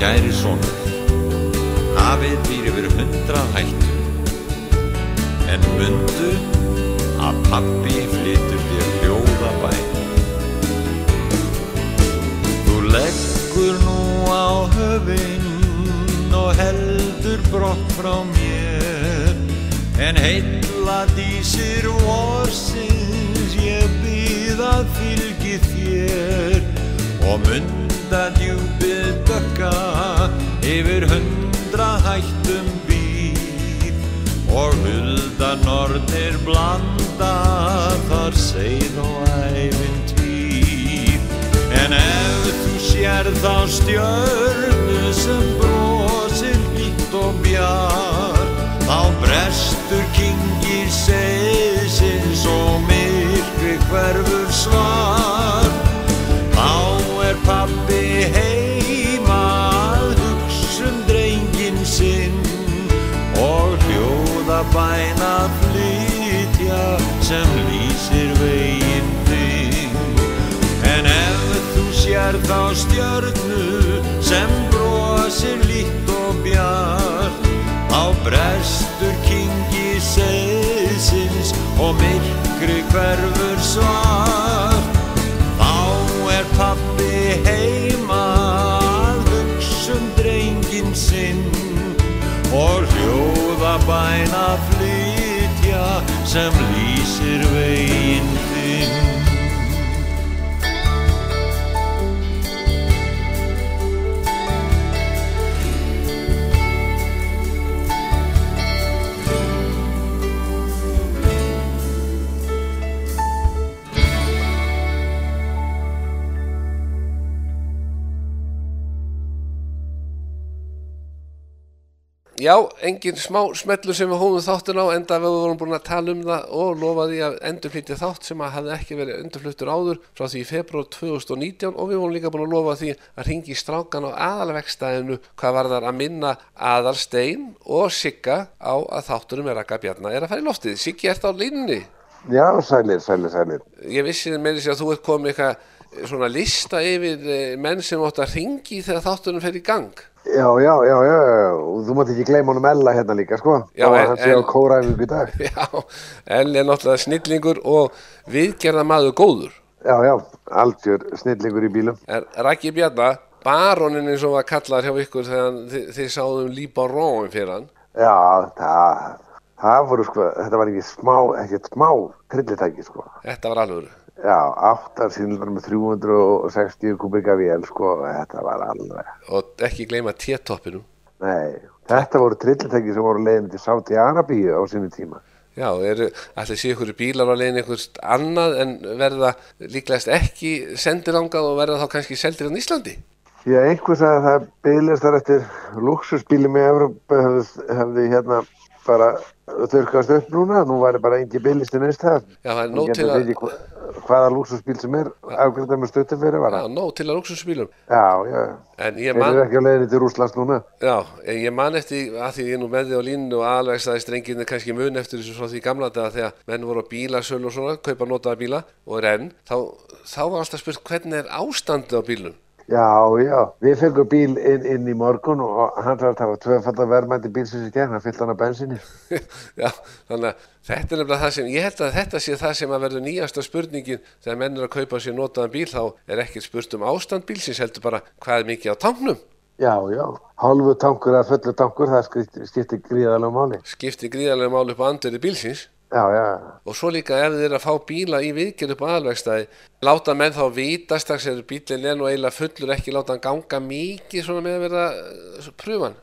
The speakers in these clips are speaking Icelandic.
kæri sonur. Hafið býr yfir hundrað hættu en mundu að pappi flytur þér hljóða bæn Þú leggur nú á höfinn og heldur brott frá mér. En heilla dísir vorsins ég býð að fylgi þér. Og munda djúpið dökka yfir hundra hættum býr Og hulda norðir blanda þar seið og ævintýr En ef þú sér þá stjörnu sem brosir líkt og bjar Þá brestur kingir seiðsins og myrkri hverfur svar bæna flytja sem lýsir veginn þinn En ef þú sér þá stjörnu sem brosir líkt og bjart Þá brestur kingi seiðsins og myrkri hverfur svart bajna flitja sem Já, engin smá smellur sem við hóðum þáttin á enda við vorum búin að tala um það og lofaði að endurflytja þátt sem að hafði ekki verið endurfluttur áður frá því í februar 2019 og við vorum líka búin að lofa því að ringi strákan á aðalvegstæðinu hvað var þar að minna aðalstein og Sigga á að þátturum er að gabjarna er að fara í loftið. Siggi, ert á línni? Já, sælir, sælir, sælir. Ég vissi með þess að þú ert komið eitthvað svona lista yfir eh, menn sem átt að ringi þegar þátturum fer í gang. Já, já, já, já, og þú mátt ekki gleyma honum Ella hérna líka, sko. Já, en- hann sé á kóræfingu í dag. Já, Elli er náttúrulega snillingur og viðgerða maður góður. Já, já, algjör snillingur í bílum. Er Raki Bjarnar, baronin eins og var kallar hjá ykkur þegar þið, þið sáðum Líbaróin fyrir hann. Já, það, það voru, sko, þetta var ekki smá, ekkert smá trillitæki, sko. Þetta var alveg. Já, áttar sínlar með 360 kubika vél, sko, þetta var alveg. Og ekki gleyma T-toppinum. Nei, þetta voru trillitæki sem voru leiðin til Sáti Arabíu á sínu tíma. Já, eru allir sé ykkur bílar á leiðin ykkur annað en verða líklegast ekki sendir angað og verða þá kannski seldir á Íslandi. Já, einhver sagði að það bygglist þar eftir luxusbíli með Evrópu hefði, hefði hérna bara þurrkast upp núna, nú væri bara engi bygglisti neist það. Já, það er nóg til að, hvaða luxusbíl sem er afgriðað með stöttum fyrir já, vara. nóg til að luxusbílum. Já, já, En ég þeir man, eru ekki á leiðinni til Rúslands núna. já, en ég man eftir að því ég nú með því á línu og alveg staði strengirni kannski mun eftir þessu frá því gamla daga þegar menn voru á bílasölu og svona, kaupa notaða bíla og er enn, þá, þá var alltaf spurt hvernig er ástandið á bílum. Já, já, við fengum bíl inn, inn í morgun og hann þarf að hafa tvöfaldar verðmætti bílsins í gerð, hann fyllt hann að bensinni. Já, þannig að þetta er nefnilega það sem, ég held að þetta sé það sem að verður nýjasta spurningin þegar menn er að kaupa sér notaðan bíl þá er ekkert spurt um ástand bílsins heldur bara hvað er mikið á tanknum. Já, já, hálfu tankur eða fullu tankur, það skiptir, gríðalega máli. skiptir gríðarlega máli upp á andverði bílsins Já, já, og svo líka ef þið er að fá bíla í viðgerð upp á aðalvegstæði láta menn þá vita strax ef bílinn er nú eiginlega fullur ekki láta hann ganga mikið svona með að vera uh, pröfan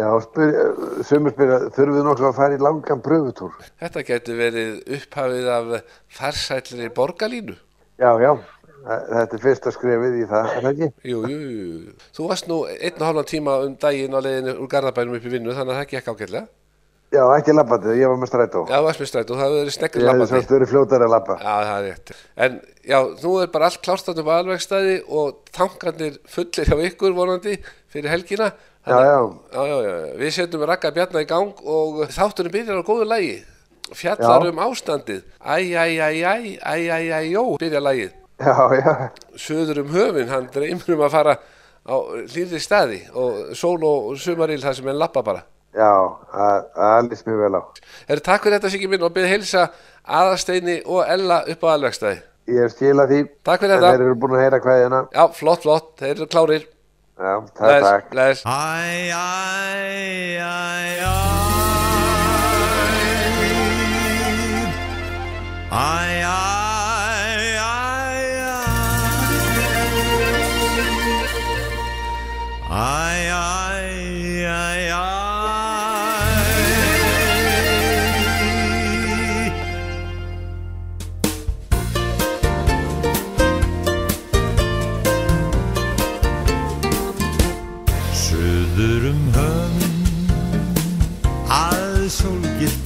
já, spyr, sumur spyrja, þurfum við nokkuð að fara í langan pröfutúr? þetta getur verið upphafið af farsællir borgarlínu Já, já, þetta er fyrsta skrefið í það, er það ekki? jú, jú, jú. þú varst nú einn og hálfan tíma um daginn á leiðinu úr Garðabænum upp í vinnu þannig að það gekk ágætlega Já, ekki labbandi, ég var með strætó. já, varst með stræt og það hefur verið sneggri Ég hefði labbandi svolítið verið fljótari að labba. Já, það er rétt. En já, nú er bara allt klárstætt upp á alvegstæði og tankarnir fullir hjá ykkur vonandi fyrir helgina. Já, já. Já, já, já. Við setjum Raka Bjarnar í gang og þátturinn byrjar á góðu lægi. Fjallar Já. um ástandið. Æ, æ, æ, æ, æ, æ, æ, jó, byrjar lægið. Já, já, Söður um höfin, hann dreymur um að fara á hlýrri staði og sól og sumaril þar sem hann lappa bara. Já, að- það líst mér vel á. Herri, takk fyrir þetta Siggi minn og byrð heilsa aðasteini og Ella upp á alvegstæði. Ég er skila því. Takk fyrir þetta. þeir eru búin að heyra kveðina. Já, flott, flott, þeir eru klárir. Já, takk, takk. Bless. Æ, æ, æ, æ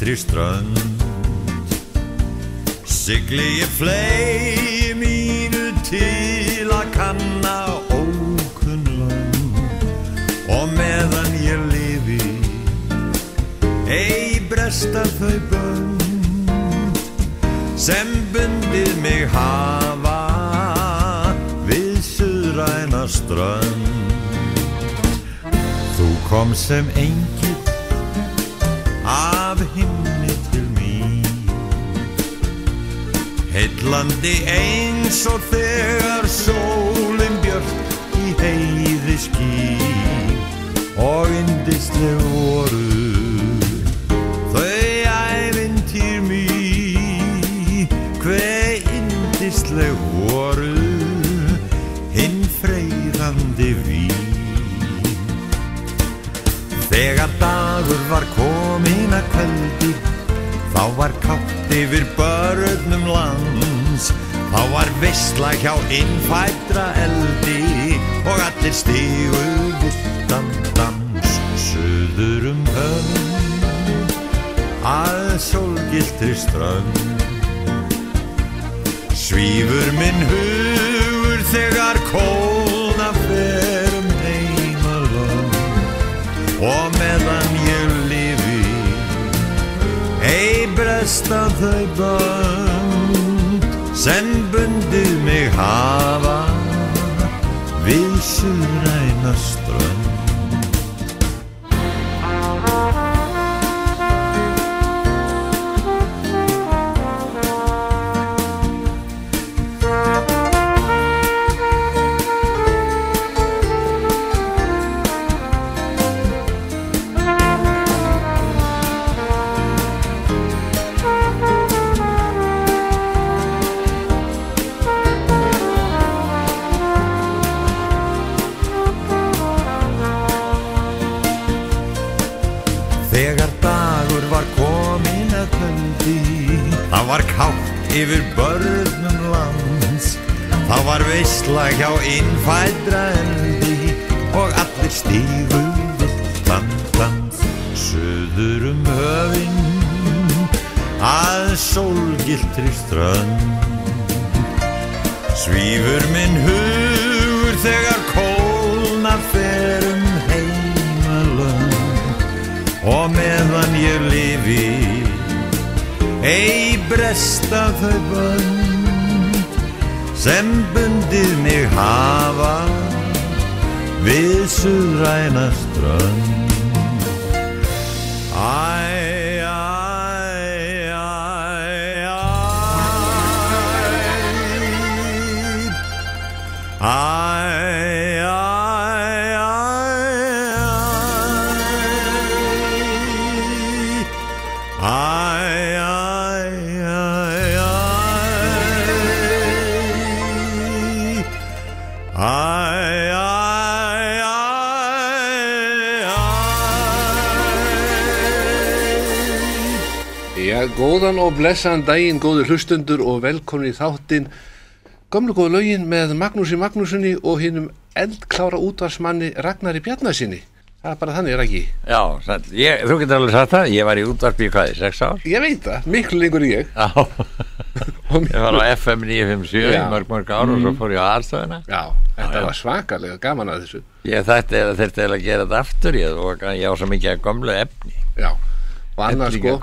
sólgiltri strönd. Sigli ég flegi mínu til að kanna ókunn lönd. Og meðan ég lifi ei bresta þau bönd sem bundið mig hafa við suðræna strönd. Þú kom sem engil Heillandi eins og þegar sólin björt í heiði skín og indisleg voru þau ævintýr mín. Hver indisleg voru hinn freyðandi vín. Þegar dagur var komin að kvöldi Þá var kátt yfir börnum lands. Þá var veistla hjá innfætra eldi Og allir stígu viltan dans Suður um höfn Að sólgiltri strönd. Svífur minn hugur þegar kólna fer um heimalönd og meðan ei bresta þau bönd sem bundið mig hafa við suðræna innfædra eldi Og allir stígu viltan dans Suður um höfin Að sólgiltri strönd. Svífur minn hugur þegar kólna fer um heimalönd og meðan ég lifi ei bresta þau bönd sem bundið mig hafa við suðræna strönd góðan og blessaðan daginn, góður hlustundur og velkomin í þáttinn Gömlu góðu lögin með Magnúsi Magnúsinni og hinnum eldklára útvarsmanni Ragnari Bjarnasinni. Það er bara þannig, er ekki? Já, sæll. ég, þú getur alveg sagt það, ég var í útvarpi í hvaði, sex ár? Ég veit það, miklu lengur en ég. Já, ég var á FM 957 í Já. mörg mörg ár og svo fór ég á aðstöðuna. Já, þetta já. var svakalega gaman að þessu. Ég þætti eða þurfti eða að gera þetta aftur, ég, og ég á svo mikið af gömlu efni, Já, og annars sko.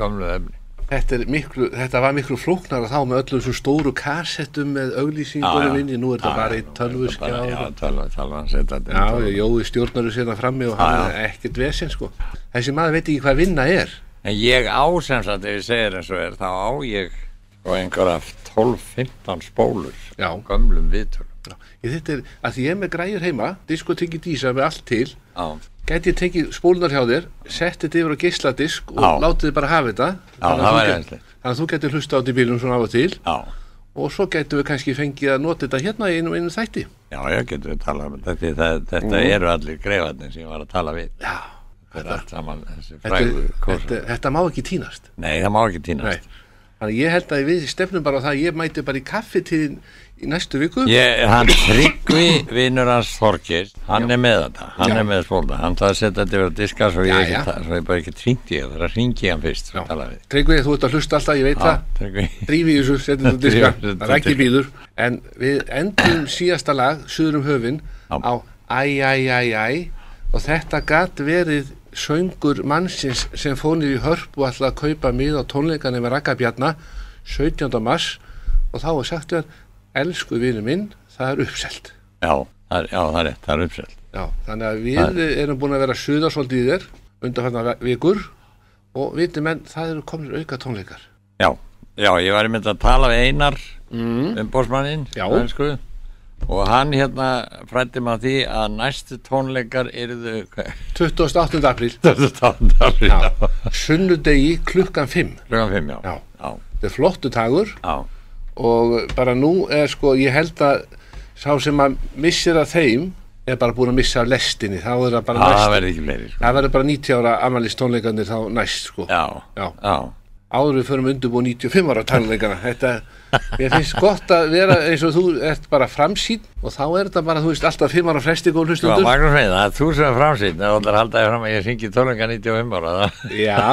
Þetta, er miklu, þetta var miklu flóknar þá með öllum svo stóru kassettum með auglýsingunum inni, nú er þetta bara í tölvuskjá. Já, og- tölva, tölvan setja þetta. Já, inn. jói stjórnaru sérna frammi og hann er ekkert vesinn sko. Þessi maður veit ekki hvað vinna er. En ég á sem sagt, ef ég segir eins og er, þá á ég og einhverja 12-15 spólur, Já. gömlum viðtölum. Þetta er að því ég er með græjur heima, diskotekki dísa með allt til, Já, gæti ég tekið spólunar hjá þér, setti þetta yfir á geisladisk og látið þið bara hafa þetta. Þannig að get-. Þannig að þú getur hlusta á þetta í bílum svona af og til já. og svo getur við kannski fengið að nota þetta hérna í einum einu þætti. Já, ég getur við talað um þetta, það, þetta Mhm. eru allir greifarnir sem ég var að tala við. Já, Þetta saman þetta, þetta, þetta má ekki týnast. Nei, það má ekki týnast. Þannig ég held að við stefnum bara á það að ég mæti bara í kaffi til í næstu viku. Ég, hann Tryggvi, vinnur hans Þorkis, hann er með þetta, hann Já. er með spólda, hann það að setja þetta yfir að diska svo ég, Já, ekki, já. ta- svo ég bara ekki tringi ég, það að ringi hann fyrst Já. og tala við. Tryggvið, þú ert að hlusta alltaf, ég veit Já, það. Tryggvi. drífi í þessu, setjum þetta diska Drífum þetta það er ekki býður en við endum síðasta lag Suður um höfin Já. á Æ, æ, æ, æ og þetta gat verið söngur mannsins sem fónir í hörp og ætlaði að kaupa mið á tónleikana með Rakkabjarna 17. mars og þá er sagt við hann elsku vinu minn, það er uppselt Já, það er, já, það er rétt, það er uppselt. Já, þannig að við erum búin að vera suða svolítið í þér undanfarnar vikur og viti menn, það eru komin auka tónleikar Já, já, ég var einmitt að tala við Einar mm. umbósmanninn, Já. önsku, og hann hérna frætti maður því að næstu tónleikar eruðu, 28. apríl þetta tóndar, já, Já, sunnudegi klukkan 5 klukkan fimm, já, Já. já, þetta er flottu tagur já. Og bara nú er sko ég held að sá sem að missir að þeim er bara búin að missa af lestinni þá er það bara það næst sko. það verður bara 90 ára amalist tónleikarnir þá næst sko Já, Já. já, áður við förum undirbúið 95 ára tónleikana þetta, mér finnst gott að vera eins og þú ert bara framsýn og þá er þetta bara, þú veist, alltaf 5 ára fresti góð Já, hlustundur Magnús Veið, það er þú sem er framsýn það er haldaði fram að ég syngi tónleika 95 ára það. Já,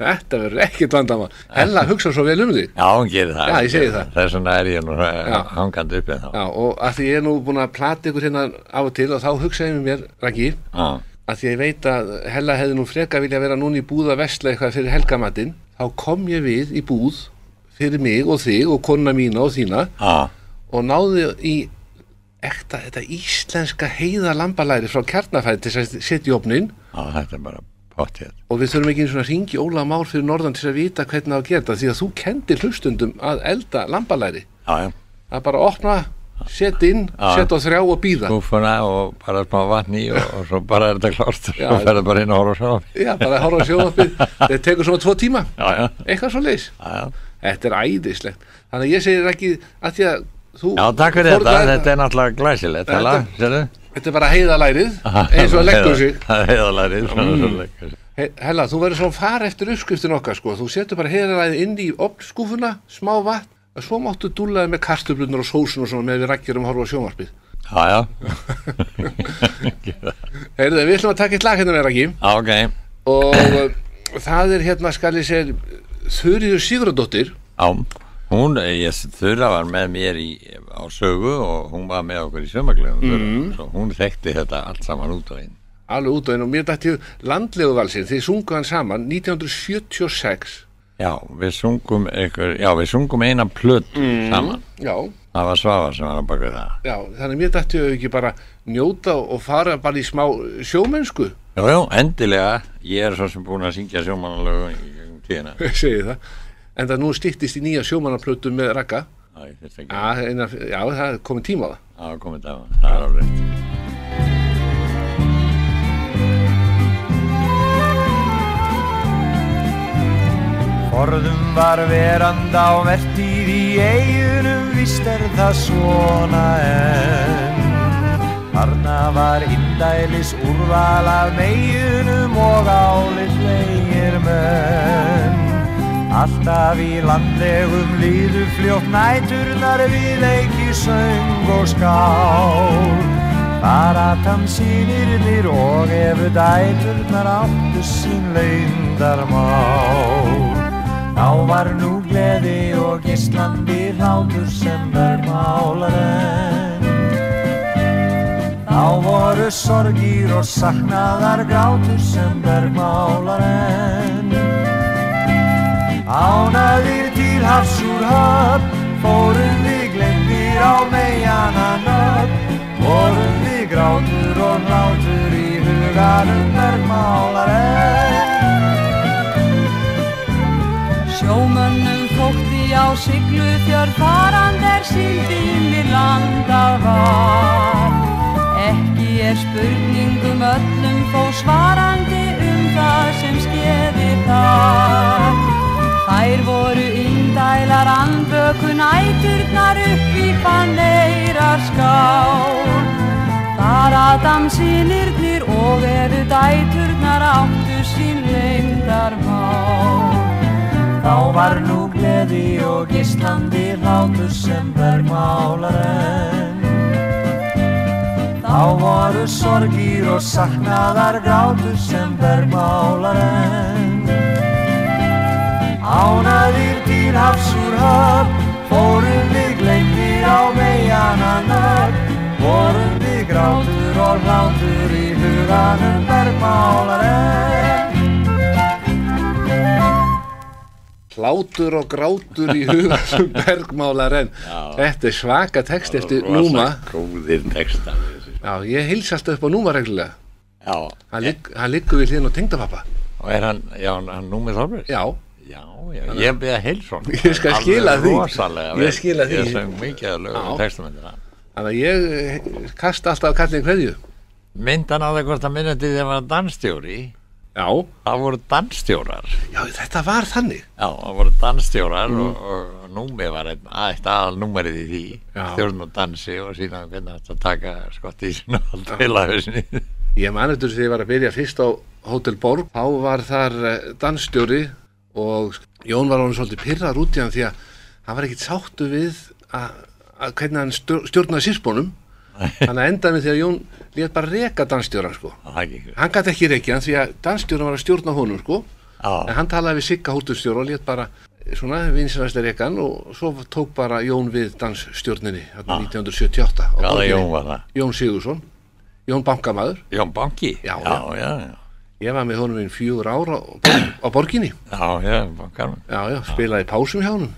þetta verður ekkert vandamál. Hella hugsa svo vel um því Já, hún gerir það. Já, ég segi gerir það. Þess vegna er ég nú Já. hangandi uppið þá. Já, og að því ég er nú búin að plata ykkur hérna og og að því ég veit að Hella hefði nú freka vilja vera núna í búð að vestla eitthvað fyrir helgamatinn þá kom ég við í búð fyrir mig og þig og konna mína og þína já, og náði í ekta, þetta íslenska heiða lambalæri frá kjarnafæði til þess að setja í opnin pottið og við þurfum ekki einu svona ringi Óla Már fyrir norðan til að vita hvernig það að gera þetta því að þú kendir hlustundum að elda lambalæri. Já, já, að bara opna, setja inn, setja á þrjá og býða skúfuna og bara smá vatn í og, og svo bara er þetta klárt. Og svo ferðu bara inn og horfa svo Já, bara að horfa á sjónvarpið. Þetta tekur svona tvo tíma, Já, já, eitthvað svo leis Þetta er æðislegt. Þannig að ég segir ekki að því að þú... Já, takk fyrir þetta, þetta er náttúrulega glæsilegt Þetta-? Þetta er bara heiðalærið, eins og að leggur sig. Heiðalærið, sig. He, Hella, þú verður svona fara eftir uppskriftin okkar, sko. Þú setur bara heiðalærið inn í opnskúfuna, smá vatn, og svo máttu dúlaði með kartöflunar og sósun og svona með við rækjum að horfa á sjónvarpið. Já, já, Heyrðu, við ætlum að taka eitt lag hérna með rækjum já, ok og uh, það er hérna, skal ég segja, Þurriður Sigurðardóttir. Já, hún, ég þurra var með mér í, á sögu og hún var með okkur í sömaglegum mm. svo hún þekkti þetta allt saman út á einn Alveg út á einu og mér dætti landlegu valsinn, þið sungu hann saman 1976 Já, við sungum ykkur, já, við sungum eina plötu saman. Já, það var Svavar sem var að baka það. Já, þannig mér dættu þau ekki bara njóta og fara bara í smá sjómennsku, Já, já, endilega, ég er svo sem búin að syngja sjómanalögu í tíðina. En það. Nú stýttist í nýja sjómannaplötu með Raka. Já, Já, já, það er komið tíma á það. var komið það, það er alveg Forðum var verand á vertíð í eigunum, víst er það svona enn. Þarna var indælis úrval af meginum og álit vegir menn. Alltaf í landlegum líðu fljótt næturnar við leiki söng og skál Bara tansinirnir og efu dæturnar áttu sín leyndarmál Þá var nú gleði og gislandi hlátur sem verð málar enn Þá voru sorgir og saknaðar grátur sem bergmálar enn siglu fjörð farand er síldinni landað var. Ekki er spurningum öllum þó svarandi um það sem skeði þar. Þær voru indælar andvöku næturnar upp í paneirar skál. Þar að dansinirnir og efu dæturnar áttu sín leyndarmál. Þá var nú gleði og hlátur sem bergmálar enn Þá voru sorgir og saknaðar grátur sem bergmálar enn Ánaðir til hafs úr höfn Fórum við gleymdir á meijana nöfn Vorum við grátur og hlátur í huganum bergmálar enn Hlátur og grátur í huga sem bergmálar en þetta er svaka text eftir Núma. Já, ég hilsi alltaf upp á Núma reglulega. Já, Hann, ligg, hann liggur við hlýðin á tengdapappa. Og er hann, já, hann númið Þorbreyr Já, já, já, ég beða heilsson Ég skal skila því. Ég skila því. ég söng mikið að lögum textum þannig að ég eh, kasta alltaf kallin hverju myndan á það hvort að minnandi þegar var dansstjóri Já, það voru dansstjórar. Já, þetta var þannig. Já, það voru dansstjórar Mm. og, og númi var eitt aðal númerið í því stjórn og dansi og síðan hvernig þetta taka skott í sinna allt heilahusinni Ég man eftir þegar ég var að byrja fyrst á Hotel Borg, þá var þar eh, dansstjóri og Jón var honum svolítið pyrrar út í hann því að hann var ekkit sáttu við að, að hvernig hann stjórn- stjórnaði sísbónum þannig að endaði með því að Jón lét bara reka dansstjóran sko. Hann gæti ekki rekja hann því að dansstjóran var að stjórna honum sko. en hann talaði við Sigga hótelstjóra og lét bara svona vinsinast rekan og svo tók bara Jón við dansstjórninni þarna 1978 á hvaða. Jón var það? Jón Sigursson Jón Bankamaður Jón Banki? Já, já, já. já, Ég var með honum í fjögur ára á, borg, á borginni. já, já, Já, spilaði pásum hjá honum.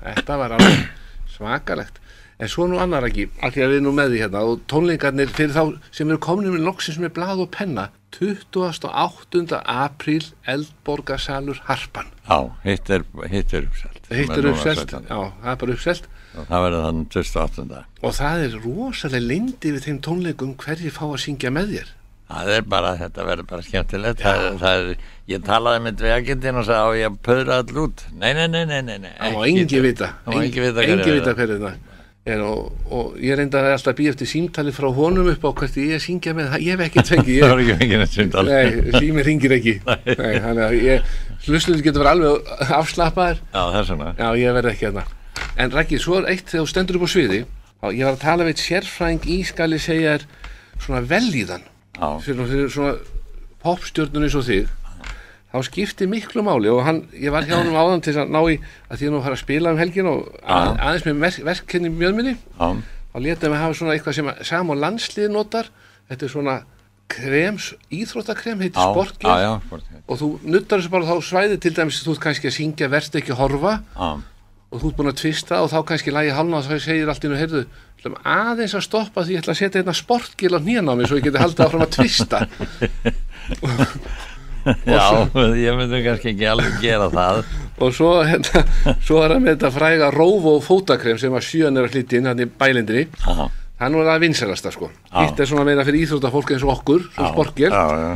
Þetta var alveg svakalegt. En svo nú annar ekki, því að við nú með því hérna og tónleikarnir fyrir þá sem eru komin með loksins með blað og penna 28. apríl Eldborgarsalur Harpan. Já, hitt er, uppselt Hitt er uppselt, já, það er bara uppselt Það verður þannig 28. og það er rosalega lindi við þeim tónleikum hverji fá að syngja með þér. Það er bara, þetta verður bara skemmtilegt það, það er, Ég talaði með dvegindin og sagði á ég að pöðra all út Nei, nei, nei, nei, nei, nei Það má engi vita engi vita er hverju það er og, og ég reynda alltaf að býja eftir símtali frá honum upp á hvert ég er syngja með það, ég hef ekki tvengi Það var ekki fengið neitt sundal nei, sími ringir ekki. Hlustlunum getur verið alveg afslappaður Já, þess vegna já, ég verð ekki hérna. En Rækki, svo er eitt þegar þú stendur upp á sviði þá ég var að tala við eitt sérfræng í skali segja þér svona velíðan fyrir svona popstjörnun eins og þig þá skipti miklu máli og hann, ég var hjá hann áðan til að ná í að því að nú fara að spila um helgin og að, aðeins með verk, verkefni mjöðminni þá letum við hafa svona eitthvað sem að sam og landslið notar. Þetta er svona krems, íþróttakrem heitir sportgear. og þú nuttar þessu bara þá svæði til dæmis þú ert kannski að syngja verst ekki að horfa. Já, og þú ert búin að tvista og þá kannski lægi halna og þá segir allt innu, heyrðu, aðeins að stoppa því ég ætla að setja hérna sportgil á nýjan á mig svo ég geti haldið áfram að tvista já, ég myndi kannski ekki alveg gera það. Og svo, hérna, svo er hann með þetta fræga róf og fótakrem sem að sjöan er að hlýtti inn hann í bælindinni. Já, hann var það vinsalasta sko. Já. hitt er svona meira fyrir íþróttafólk eins og okkur já, já,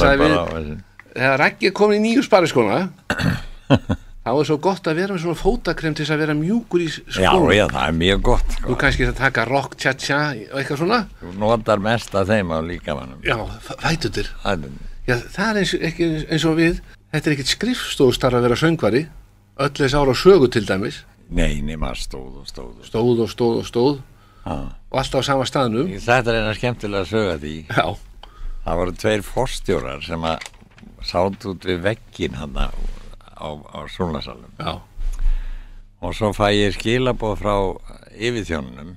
sagði bara- þegar er komin í nýju spariskona þá er svo gott að vera með svona fótakrem til þess að vera mjúkur í Já, skónum. já, það er mjög gott þú sko. kannski að taka rock cha-cha og eitthvað svona. Þú notar mest af þeim á líkamannum já, fætutir Það er- já, það er eins, ekki eins og við. Þetta er ekkit skrifstofstar að vera söngvari. Öll þess ára sögu til dæmis. Nei, nema stóð og stóð og stóð og stóð og stóð. Já. og alltaf á sama staðnum. Þetta er eina skemmtilega að söga því. Já, það voru tveir forstjórar sem að sátt út við veggin hann á, á Súlasalum já, og svo fæ ég skilaboð frá yfirþjónunum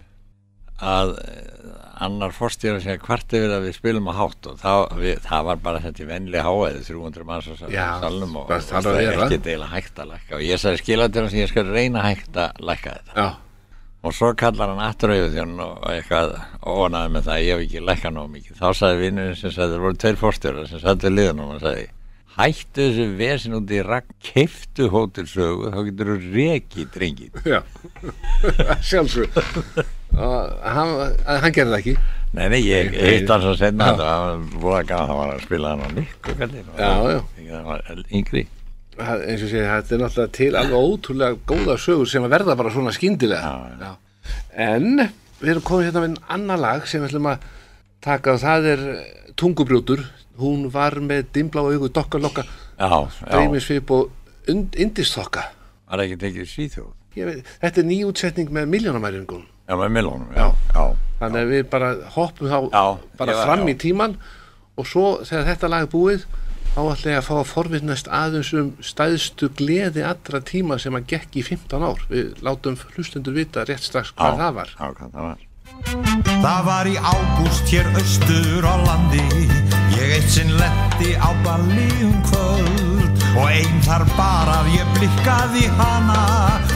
að eh, annar forstjóra sem hvart yfir að við spilum á hátt? Og það, við, það var bara þetta í venli háæði 300 manns á salnum og það að vera. ekki deila hægt að lækka. Og ég sagði skilaboð sem ég skal reyna hægt að lækka þetta. Já, og svo kallar hann aftur yfirþjónun og eitthvað ónaði með það að ég hef ekki lækka nóg mikið. Þá sagði vinnurinn sem sagði það voru tveir forstjóra sem satt við liðunum og sagði hættu þessu vesin út í ragn keiftu hótelsögu þá getur þú reki drengin já. Sjálfsög hann, hann gerði það ekki. Nei, nei, ég hann svo senna Já. þetta, það var að að spila hann á og- Já, já. Yngri. Eins og sé, þetta er náttúrulega til alveg ótrúlega góða sögur sem að verða bara svona skyndilega. Já, en við erum komið hérna með einn annar lag sem við ætlum að taka og það er tungubrjótur hún var með dimblá augu dokkalokka, Já, já, dreymisvip og indistokka var ekki tekið veit, þetta er nýjútsetning með miljónamæringun Já, með Milónum, Já. já, já, þannig að við bara hoppum þá Já, bara var- fram já. í tíman og svo þegar þetta lag er búið þá ætla ég að fá að forvittnast aðeins um stæðstu gleði allra tíma sem að gekk í 15 ár. Við látum hlustendur vita rétt strax hvað það var. Já, hvað það var. Það var í ágúst hér austur á landi eitt sinn lendi á balli um kvöld Og einn þar bara að ég blikkaði hana.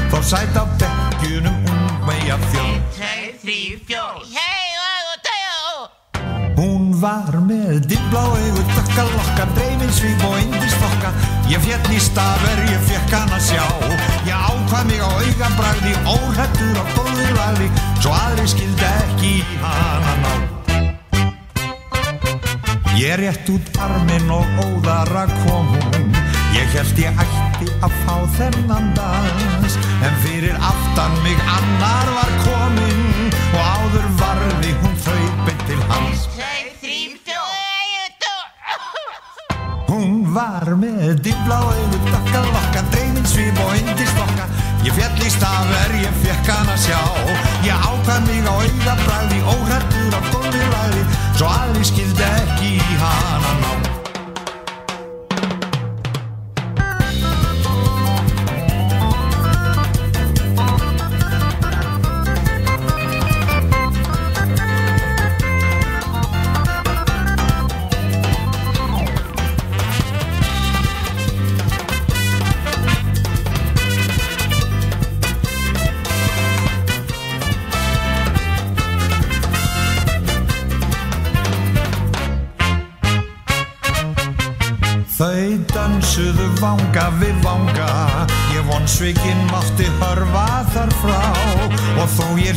Þá sætt á bekkjunum ungmeja fjöld. Hún var með dimblá augur, dökkalokka, dreyfinsvíf og indistokka Ég fjall í stafur, ég fekk hann að sjá. Ég ákvað mig á augabræði, óhættur á góður lagði Svo aðri skildi ekki hana ná Ég rétt út arminn og óðara kom hún. Ég held ég ætti að fá þennan dans En fyrir aftan mig annar var komin Og áður varði hún þaupin til hans var með dimblá auður, dökka lokka, dreyminn svip og indistokka Ég fjall í stafver, ég fekk hann að sjá. Ég ákvað mig á augabræði, óhrættur á góði lagði Svo aðri skildi ekki í hana ná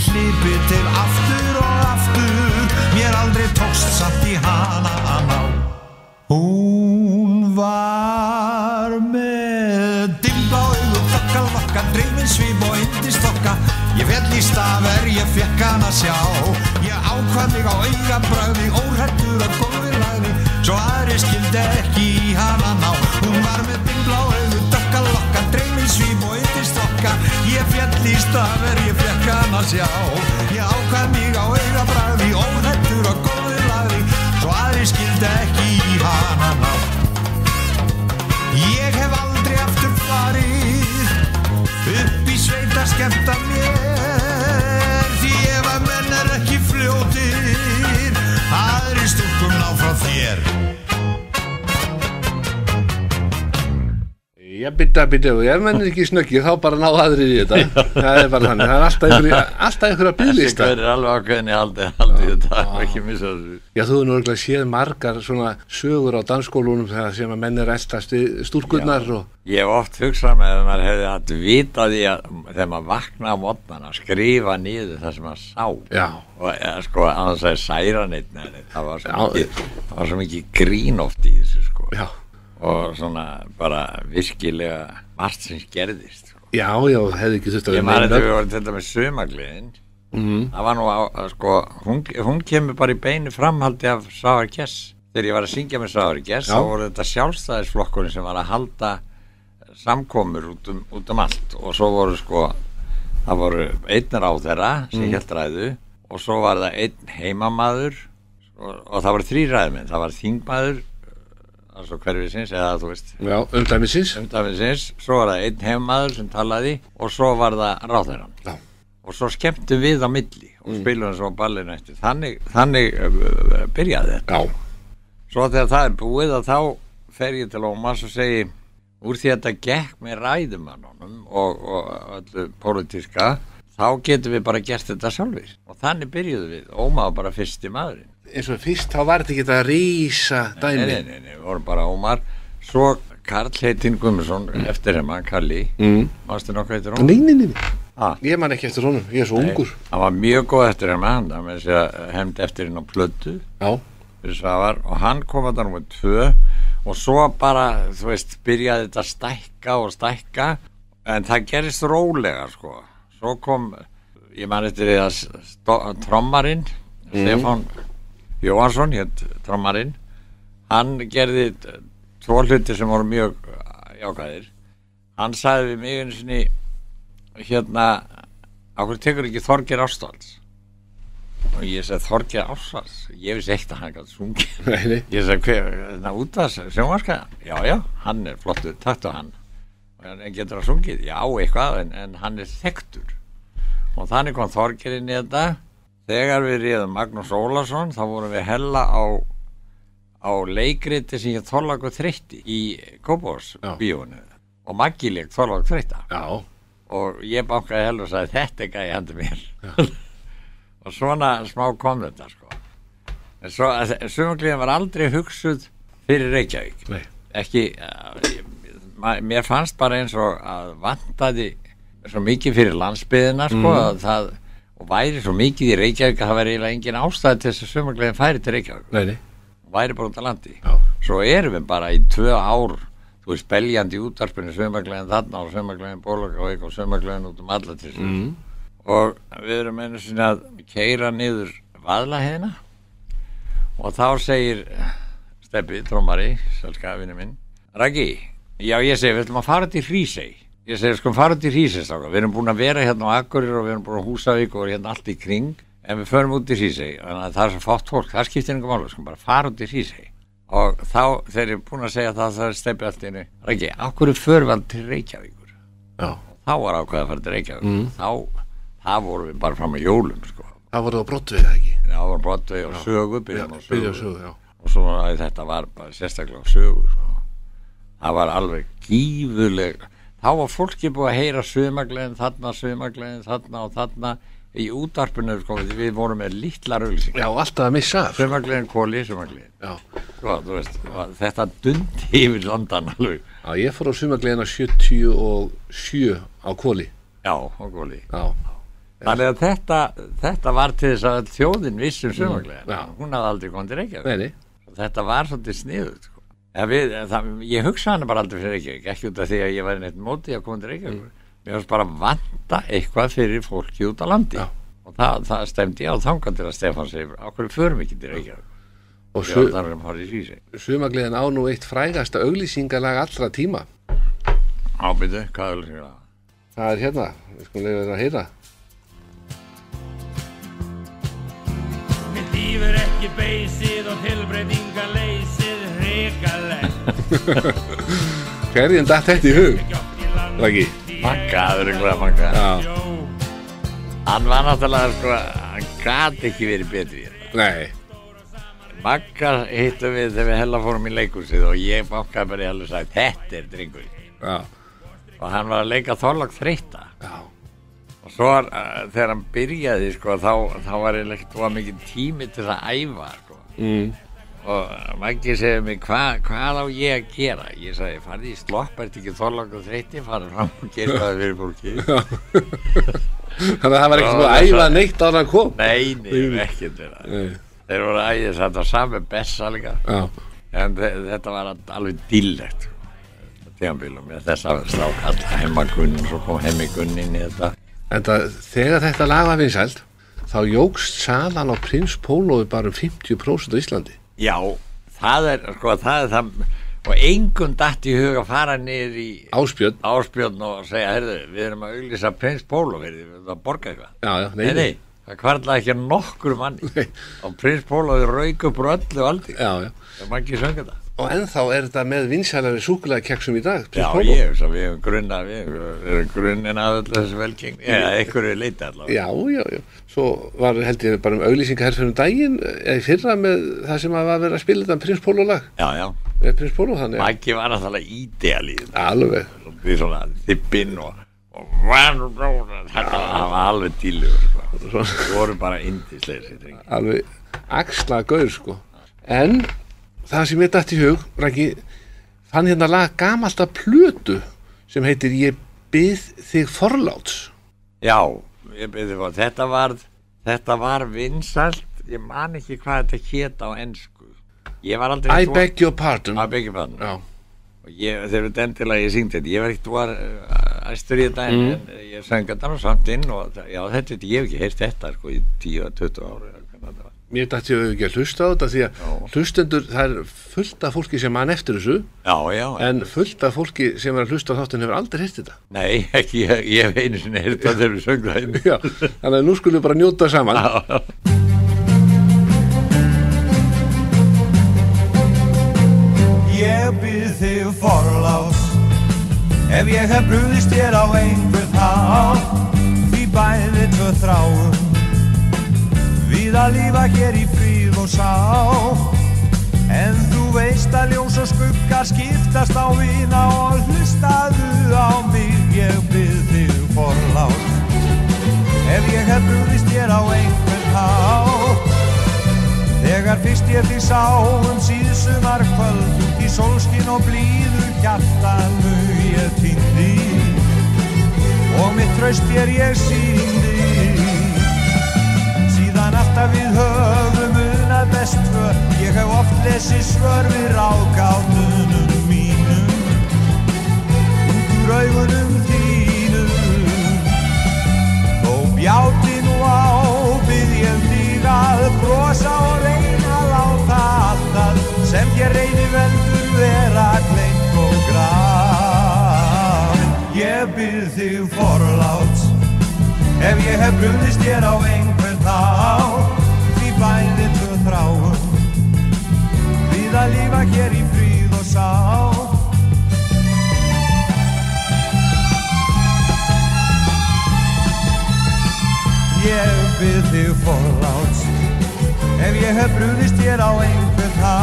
Og þó ég fekk bytta, bytta, og ef menn er ekki snöggið þá bara ná aðrir í þetta. Það er bara þannig, það er alltaf einhverja, alltaf einhverja Þessi bygglista hver er alveg ákveðin í haldi, haldi þetta, það ekki missa þessu. Já, þú hefur nú örugglega séð margar svona sögur á dansskólunum sem að menn er eldast stúrkurnar og Ég hef oft hugsað með að maður hefði hatt vita því að þegar maður vakna á mótnan að skrifa niður það sem maður sá. Já. og eða, sko að það særa neitt. Það, það var svo mikið grín oft í þessu sko. Já, og svona bara virkilega margt sem gerðist sko. já, já, hefði ekki þurft að Ég maður meina- þetta við vorum þetta með sumagliðin Mhm. það var nú á, að, sko hún, hún kemur bara í beinu framhaldi af Sáar Kess þegar ég var að syngja með Sáar Kess þá voru þetta sjálfstæðisflokkurinn sem var að halda samkomur út um, út um allt og svo voru sko það voru einnir á þeirra sem mm. hélt ræðu og svo var það einn heimamaður og, og það voru þrý ræðuminn, það var þingmaður altså hverfisins eða þú veist. Já, umdæmisins. Umdæmisins, svo var það einn heimamaður sem talaði og svo var það ráðherran Já. og svo skemmtum við á milli og mm. spilum svo ballinu eftir. Þannig, þannig uh, byrjaði þetta. Já, svo þegar það er búið að þá fer ég til Ómars og segi úr því að þetta gekk með ræðumannunum og, og öllu pólitíska þá getum við bara gert þetta sjálfur og þannig byrjuðum við, Ómar var bara fyrsti maðurinn eins og fyrst þá var þetta ekki að nei, dæmi. nei, nei, nei, við vorum bara Ómar. Svo Karl Heitin Guðmundsson eftir henn, Kalli. Mm. mástu nokkuð eftir hún? Nei, nei, nei, nei. Ah. Ég man ekki eftir honum, ég er svo ungur. hann var mjög góð eftir henn hann það með þess að hefndi eftir henn á plötu Já, og hann kom að það nummer tvö. Og svo bara, þú veist, byrjaði þetta að stækka og stækka. En það gerist rólega sko. Svo kom, ég man eftir því að trommarinn Stefán Jóhansson hétt trommarinn hann gerði tvo hluti sem voru mjög jákvæðir hann sagði við mig einu sinni hérna okkur tekur ekki Þorger Ástalds og ég segi Þorger Ástalds ég vissi eitt að hann gæti sungið Ég sagði, hver, það út af þessu sjónvarskaðan? Já, já, hann er flottur, takt á hann. En getur það sungið? Já, eitthvað, en, en hann er þekktur. Og þannig kom Þorgerinn í þetta. Þegar við réðum Magnús Ólason, þá vorum við hella á, á leikriti sem ég þorlagu þreytti í Kópós bíónu. Og Maggi leik þorlagu þreytta. Og ég bankaði hella og sagði, þetta er gæði handi mér. og svona smá kom þetta, sko. En svo, sögumgliðin var aldrei hugsuð fyrir Reykjavík. nei Ekki, uh, mér fannst bara eins og að vantaði svo mikið fyrir landsbyðina, sko, að það, og væri svo mikið í Reykjavík að það væri eiginlega engin ástæði til þess að sögumgliðin færi til Reykjavík. Nei, nei Væri bara út á landi. Já. Svo erum við bara í tvö ár, þú veist, beljandi útarpinu, sögumgliðin þarna og sögumgliðin Bólagavík og sögumgliðin út um alla til þess. mm. og við erum einu sinni að keira niður vaðlaheina og þá segir Steppi, trómari, selskafinu minn Raggi, já ég segi við ætlum að fara til Hrísey ég segi sko fara til Hrísey strákar. við erum búin að vera hérna á Akkurir og við erum búin á Húsavík og hérna allt í kring en við förum út í Hrísey. Þannig að það er svo fátt fólk, það skiptir einhver málu sko bara fara út í Hrísey. Og þá þegar ég er búin að segja það það er Steppi allt í einu Raggi, akkur förum við til Reykjavíkur? Já, þá var ákveð að fara til Reykjavík þá, það vorum við bara fram að jólum sko. það voru á brottu eða ekki? Var Broadway og sögu Já, byrjum á sögu, á þá var fólki búið að heyra sömaglegin þarna, sömaglegin þarna og þarna í útarpinu sko, við vorum með litlar auðlýsing Já, alltaf að missa af sömaglegin, kóli, og þetta dundi yfir landan alveg já ég fór á sumargleðina 77 á kóli já, og kóli Já, Þannig að þetta, þetta var til þess að þjóðin vissum sömaglega. já. Hún hafði aldrei komið til Reykjavík. Þetta var svolítið sniðut. Sko. Ja, við, það, ég hugsa hana bara aldrei fyrir Reykjavík, ekki út af því að ég væri neitt móti að koma til Reykjavík. Mér fannst bara vanta eitthvað fyrir fólki út á landi. Já. Og það, það stemdi ég á þangan til að Stefán segir, okkur förum ekki til Reykjavík. Og Já, su það er um á nú eitt frægasta auglýsingalag allra tíma Ábyrðu, hvað er það? Það er hérna, við skulum leiða þetta að heyra líf er ekki beysið og tilbreytinga leysið Hverjum datt þetta í hug? Raggi Magga, það er eitthvað magga. Já, Jó, Hann var náttúrulega, sko, hann gati ekki verið betri nei Magga hittum við þegar við hella fórum í leikúsið og ég bankaði bara í hella og sagði þetta er drengur Já, og hann var að leika þorlag þreytta og svo uh, þegar hann byrjaði sko, þá, þá var ég var mikið tími til að æfa sko. mm. Og Maggi segði mig hva, hvað á ég að gera? Ég sagði farði í slopp, ert ekki þorlag og þreytti farði fram og gera hvað fyrir fólki Þannig að það var ekki svona að æfa neitt á hann að kom? Nei, nei, ekkert Nei, þeir voru æðis, þetta var sami bessa líka. En þe- þetta var alveg með þess að strák alla heimagunn svo kom heimagunnin í þetta. En það, þegar þetta lag var vinsælt þá jógst salan á Prins Pólofi bara um 50% á Íslandi já, það er sko, það er það og engum datt í hug að fara niður í Áspjörn áspjörn og segja, heyrðu, við erum að auglýsa Prins Pólo, við erum að borga eitthvað. Já, já, nei, nei, það kvarlaði ekki nokkur manni. Og Prins Pólo rauk upp úr öllu já það er mangi sönga þetta Og ennþá er þetta með vinsælari súkulega keksum í dag Já, ég, svo við hefum grunna, við erum grunnin að öllu þessu velgeng eða einhverju leita allavega. Já, já, já. Svo var held ég bara um auglýsingaherfyrir um daginn eða í fyrra með það sem að verið að spila þetta Prins Pólo lag. Já, já, með Prins Pólo þannig Maggi var náttúrulega ídeal í þetta alveg. Því svona þippinn og, þetta var alveg dílugur sko. Við vorum bara drengi. Alveg axla gaur sko. En það sem ég dætt í hug Raki, fann hérna lag gamalta plötu sem heitir Ég byð þig forláts. Já, ég byrði fór, þetta var þetta var vinsælt. Ég man ekki hvað þetta hét á ennsku I beg your pardon. I beg your pardon. Já, og ég, þegar þetta endilega ég syngdi þetta ég var ekkert var uh, æstur í þetta en, Mm. ég söng þetta samt inn og já þetta, ég hef ekki heyrt þetta sko í 10-20 ári eða hvernig þetta var. Mér dætti ég ekki að hlusta á þetta því að Já. hlustendur, það er fullt af fólki sem mann eftir þessu. Já, já, en fullt af fólki sem er að hlusta á þáttin hefur aldrei heyrt þetta. Nei, ekki, ég, ég hef einu sinni heyrt það þegar við söng það inn Já, þannig að nú skulum við bara njóta saman. Ég byrð þig forlás Ef ég hef brúðist þér á einhvern hátt. Því bæði tvö þráum Við að lífa hér í fríð og sá En þú veist að ljós og skuggar skiptast á vina Og hlustaðu á mig Ég byrð þig forlás Ef ég hef brúðist þér á einhvern hátt. Þegar fyrst ég því sá um síðsumar kvöld í sólskin og blíður hjartanu ég týndi. Og mitt tröst þér ég síndi síðan alltaf við höfum unað best tvö ég hef oft lesið svör við rákáttunum mínum út úr augunum þínum Þó bjáti nú á, ég þig að brosa og reyna að láta allt það sem ég reyni veldur vera gleymt og grafin. Ég byrð þig forláts ef ég hef brúðist þér á einhvern þá, því bæði tvö þráum við að lífa hér í fríð og sá. Ég byrð þig forláts Ef ég hef brúðist þér á einhvern há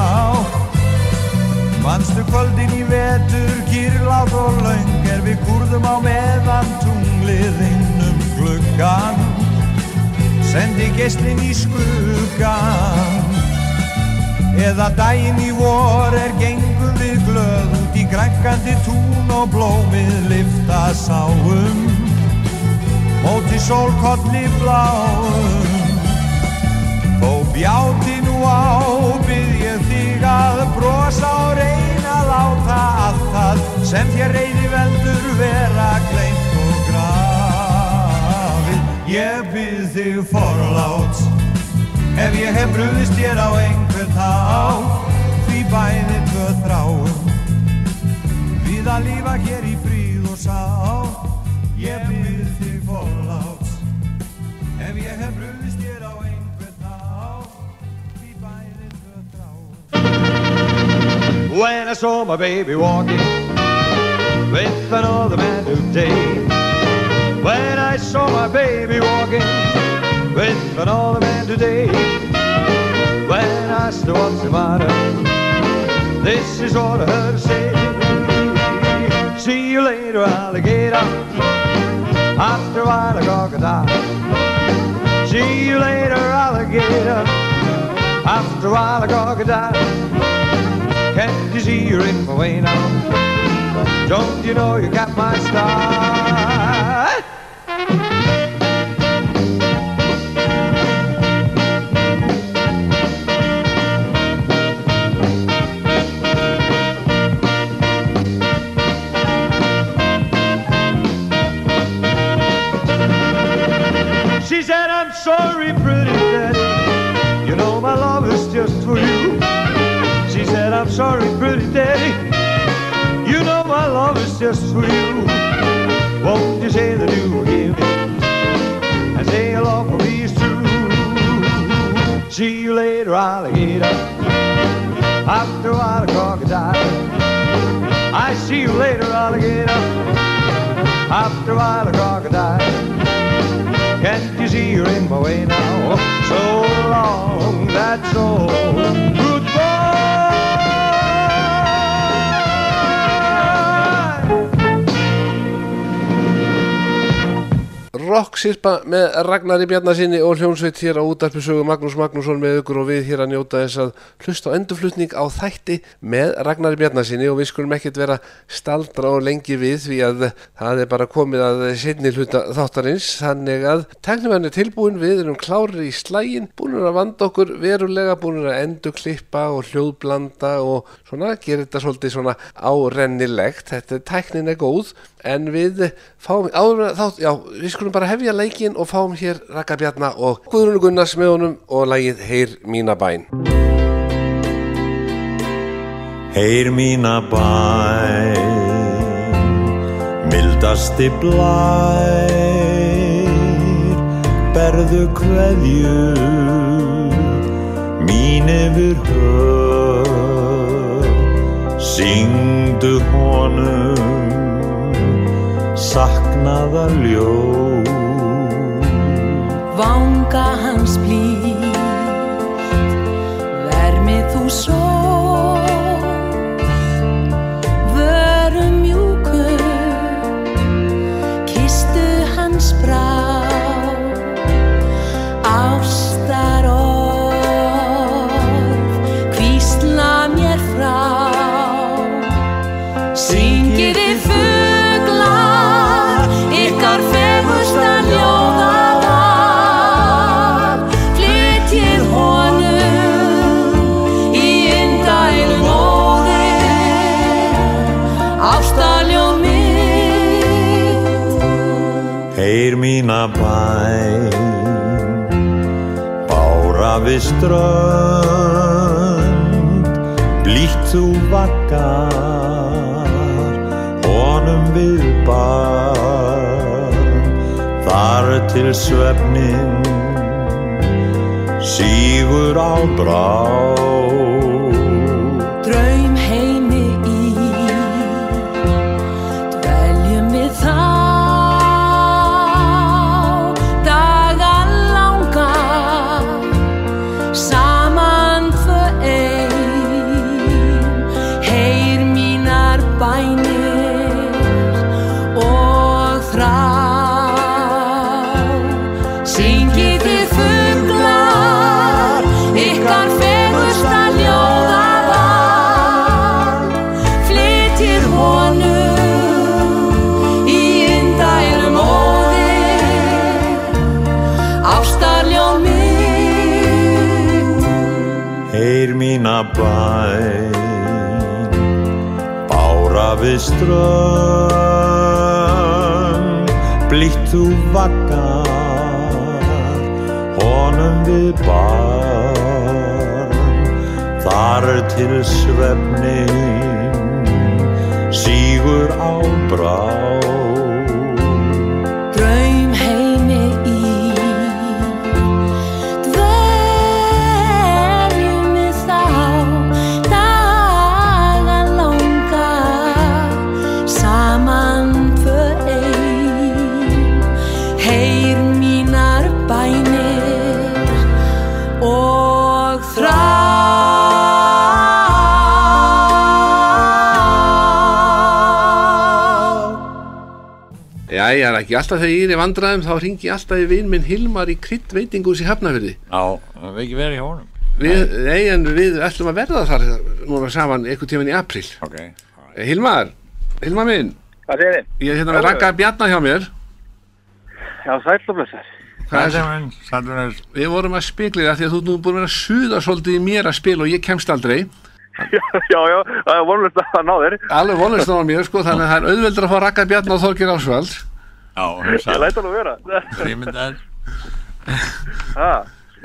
Manstu kvöldin í vetur, kýrlátt og laung Er við kúrðum á meðan tunglið innum gluggan Sendi gestin í skuggan Eða daginn í vor er gengum við glöð Út í grænkandi tún og blómið lifta sáum móti sólkolli bláum. Þó bjáti nú á, byrð ég þig að brosa og reyna láta allt það sem þér reyði veldur vera grafið. Ég byrð þig forláts. Ef ég hef brúðist þér á einhvern þá, því bæði tvö þráum. Við að lífa hér í fríð og sá. Ég byrð þig forláts. Ef ég hef brúðist þér á einhvern þá Því bæði tvö þrá When I saw my baby walking With another man today When I saw my baby walking With another man today When I asked her what's the matter This is what I heard her say See you later alligator after a while, a crocodile. See you later, alligator. After a while, a crocodile. Can't you see you're in my way now? Don't you know you got my style? She said, I'm sorry, pretty daddy. You know my love is just for you. She said, I'm sorry, pretty daddy. You know my love is just for you. Won't you say that you forgive me? And say your love for me is true. See you later, alligator. After a while, crocodile. I see you later, alligator. After a while, crocodile. Can't you see you're in my way now? So long, that's all. Goodbye. Rocksirpa með Ragnari Bjarnasinni og hljónsveit hér á útarpisögu Magnús Magnússon með ykkur og við hér að njóta þess að hlusta á endurflutning á þætti með Ragnari Bjarnasinni og við skulum ekkert vera staldra og lengi við því að það er bara komið að setni hluta þáttarins. Þannig að teknimenn er tilbúin við erum klárir í slægin búin að vanda okkur verulega búin að endur klippa og hljóðblanda og svona gera þetta svolítið svona árennilegt. Þetta teknin er góð en við fáum áður þátt, já, við skulum bara hefja leikin og fáum hér Raka Bjarna og Guðrún Gunnars með honum og lagið Heyr mína bæn Heyr mína bæn, mildasti blær, berðu kveðju, mín yfir höf, syngdu honum, saknaða ljóð. Vanga hans blíð. Vermið þú sól Vörum mjúkur. Kistu hans brá Heyr mína bæn Bára við strönd Blítt þú vakkar Honum við barn Þar til svefnin Sígur á brá bæn Bára við strönd Blítt þú vakkar Honum við barn. Þar til svefnin Sígur á brá Er ekki alltaf þegar ég er í vandræðum þá ringi ég alltaf í vinn minn Hilmar í krydd veitingus í Hafnafyrði Já, það við ekki verið hjá honum. Við, Nei, en við ætlum að verða þar núna saman einhvern tíman í april Ok, Eh, Hilmar, Hilmar minn. Hvað segir þið? ég er hérna með Raka Bjarnar hjá mér. Já, það er er Við vorum að spekla í það því að þú nú búin að vera að suða svolítið í mér að spila og ég kemst aldrei. Já, já, það er vonlust að ná þér. alveg vonast á mér sko þannig að það er auðveldur að fá Raka Bjarnar og Þorgir Ásvald Ég læta hann að vera. Ég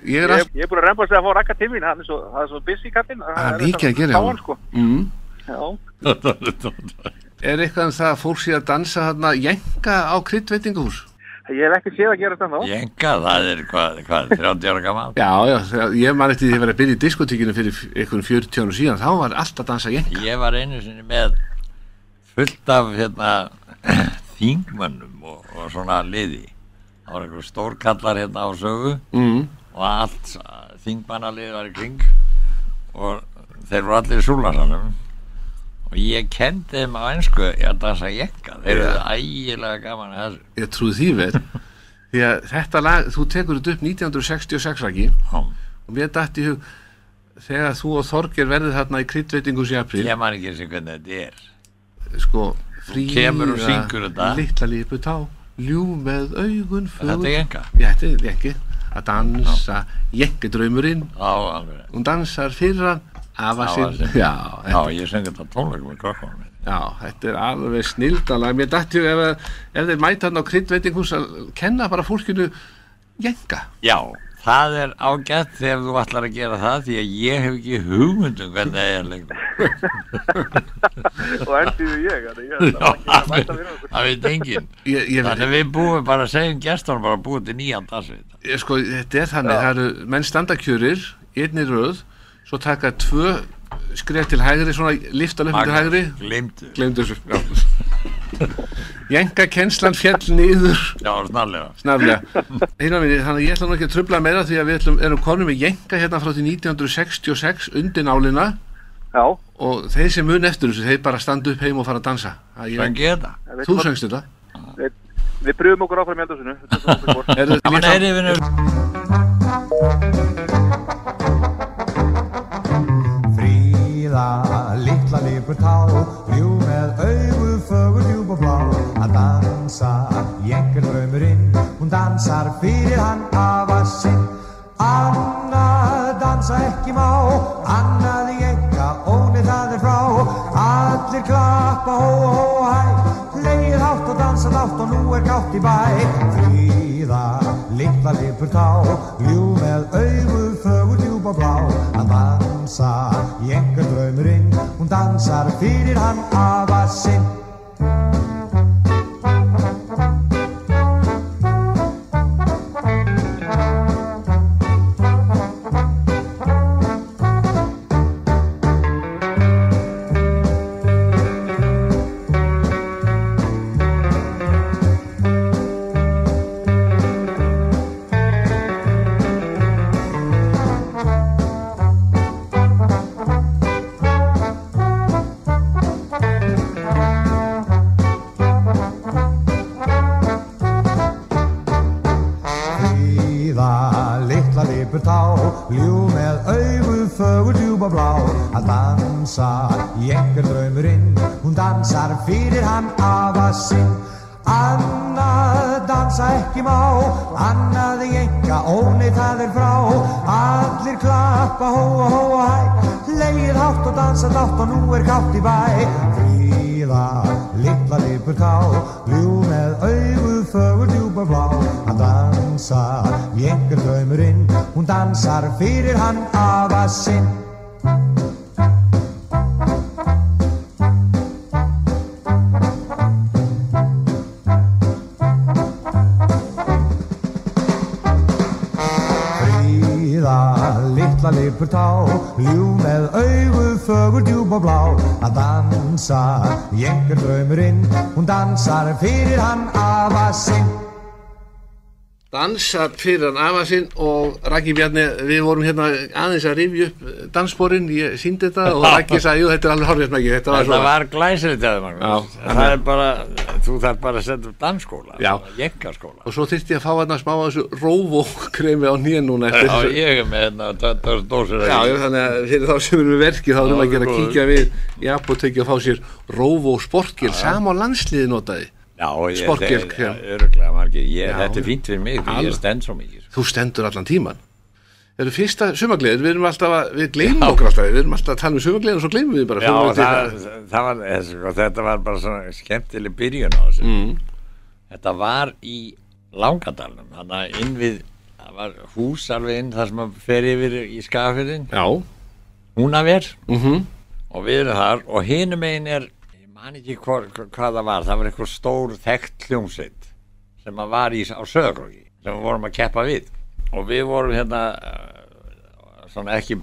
Ég, er all... ég er búin að rempa sig að fá rakka til mín, hann er svo, er svo busy kallinn. Það er mikið að gera hann. hann. Sko. mm. Já, Er eitthvað um það að fólk sé að dansa hérna jænka á kryddveitingahús? Ég hef ekki séð að gera þetta. Jenga, það er hvað, hvað 30 ára gammal Já, já, ég man eftir því að ég var að byrja í diskotíkinu fyrir einhvern 40 árum síðan, þá var allt að dansa jenga. Ég var einu sinni með fullt af hérna þingmönnum og, og svona liði. Það var einhver stórkallar hérna á sögu Mm. og allt þingmannalið var í kring og þeir voru allir í súlarsanum og ég kendi þeim á einsku að dansa jenga þeir eru ægilega gaman að þessu. Ég trúi því vel, því að þetta lag, þú tekur þetta upp 1966 ekki Já. og mér dætt í hug, þegar þú og Þorger verðið þarna í kryddveitingus í april, ég man ekki sem hvernig þetta er. Sko, fríða, kemur og syngur þetta. litla lipu tá, ljú með augun fögur. þetta er jenga Já, þetta er jengi, að dansa, jengi draumurinn, Já, alveg hún dansar fyrir hann, afa sinn, já, Já, ég sengi þetta tónleikum með krokkunum minn já, þetta er alveg snildalag, mér dætti í ef, ef þeir mæta hann á kryddveitingus að kenna bara fólkinu jenga. Já, það er ágætt þegar þú ætlar að gera það því að ég hef ekki hugmyndum hvernig það er lengur. Og endiðu ég. Það veit ég, Þannig við búum bara að segjum gestunum bara búa til nýjan dansveit. ég, sko, þetta er þannig, það eru menn standakjörir, einni röð, svo taka tvö skref til hægri, svona lifta löfum til hægri, glemdu þessu, já. Jenga kennslan fjall niður Já, snarlega. snarlega. Minni, þannig að ég ætla nú ekki að trubla meira því að við ætlum, erum konum með jenga hérna frá því 1966 undir nálina Já, og þeir sem mun eftir þessu, þeir bara standa upp heim og fara að dansa. Það ég- við, Þú söngst þetta. við, við pröfum okkur áfram í. Þetta er þetta líka- er yfir Fríða, litla lipur tá, ljú með og blá. Að dansa, jengur draumurinn, hún dansar fyrir hann afa sinn. Annað dansa ekki má, annað jenga, óni það er frá. Allir klappa, hó, hó, hæ, hlegið hátt og dansa látt og nú er gátt í bæ. Fríða, litla lipur tá, ljú með augu fögur og blá. Að dansa, jengur draumurinn, hún dansar fyrir hann afa sinn. Hó, hó, hæ, leið hátt og dansa látt og nú er gátt í bæ. Fríða, litla lipur tá, ljú með augu fögur djúb og blá. Að dansa, jengur draumurinn, hún dansar fyrir hann afa sinn. Jengur draumurinn, hún dansar fyrir hann afa sinn. dansa fyrir hann afa sinn og Raggi Bjarni, við vorum hérna aðeins að rifja upp danssporin, ég síndi þetta og Raggi sagði, jú þetta er alveg horfið ekki, þetta var var glæsilegt að það Já. Það er bara, þú þarf bara að setja upp dansskóla. Jengaskóla og svo þyrfti ég að fá hérna smá af þessu róvókremi á nýja núna eftir Já, ég er með hérna já, þannig að fyrir þá sem erum við verkið þá erum við að gera að kíkja við í apotekki og fá sér róvó sportgil sama á landsliði notaði. Já. Þetta er fínt fyrir mig, ég stend svo mikið. Þú stendur allan tíman Það eru fyrsta sumagleðir, við erum alltaf að, við gleymum okkur alltaf, við erum alltaf að tala um sumagleðin og svo gleymum við bara Já, það, það var, þetta var bara svona skemmtileg byrjun á þessu. Mm. Þetta var í Langadalnum Þannig að inn við, það var hús alveg inn þar sem að fer yfir í skafirinn Já, Húnaver. Mhm, og við erum þar og hinum einn er ég man ekki hva, hva, hvað það var það var eitthvað stór þekkt hljómsveit sem að var í, á söðakróki sem við vorum að keppa við og við vorum hérna uh, svona ekki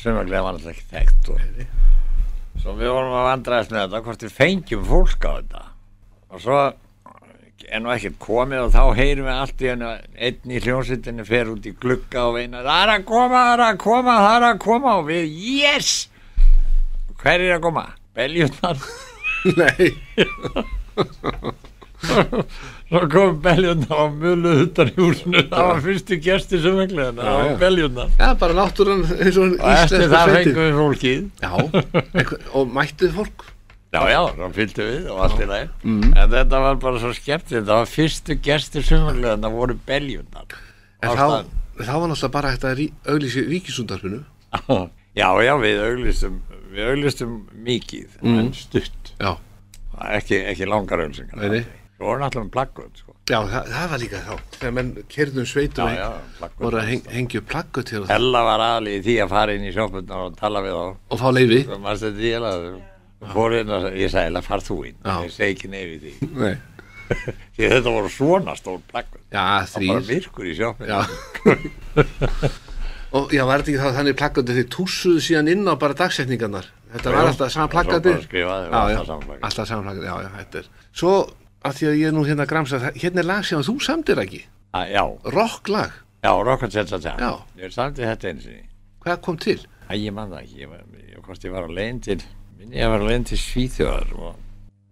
sömaglega var alltaf ekki þekkt og svo við vorum að vandraðast með þetta hvort við fengjum fólk á þetta. Og svo er nú ekkert komið og þá heyrum við allt í hennu einn í hljómsveitinni fer út í glugga og veina það er að koma, það er að koma, það er að koma. Og við, yes! Hver er að koma? Beljurnar? Nei, svo kom beljurnar og mjöluð utan í húsinu. Það var fyrstu gestir sem veglega það Já, já. var beljurnar. Já, bara náttúran eins og og eftir íslensku það fengum við fólkið. Já, einhver, og mættuð fólk? Já, já, þá fylgdu við og allt í lagi. En þetta var bara svo skemmt Þetta var fyrstu gestur sumarlega Það voru beljurnar En þá, þá var náttúrulega bara hægt að rí, auglýsi ríkisundarpinu Já, já, við auglistum Við auglistum mikið En stutt. Já, ekki, ekki langar auglisingar Svo voru náttúrulega plaggöt sko. já það, það var líka þá. Þegar menn kerðum sveitum Já, já, voru að heng, hengja til það Hella var aðlið í því að fara inn í sjópunnar og tala við þá. Og fá mannst þetta ég sagði, "Ella, far þú inn. Ég segi ekki neyfi því. Nei. Því þetta voru svona stór Já, Það var bara virkur í sjópunnar Já. Og já, var þetta ekki þá þannig plaggandi þið túsuðu síðan inn á bara dagsetningarnar? Þetta Já, var alltaf sama plaggati. alltaf sama plaggandi, já, já, þetta er Svo, að því að ég er nú hérna að gramsa Hérna er lag sem þú samdir ekki? Ah, Já, Rocklag, Já, að Já. Ég er samtið þetta eins og hvað kom til? Æ, ég man það ekki. Ég var, ég, hvort ég var að leiðin til Minni ég var að leiðin til Svíþjóðar og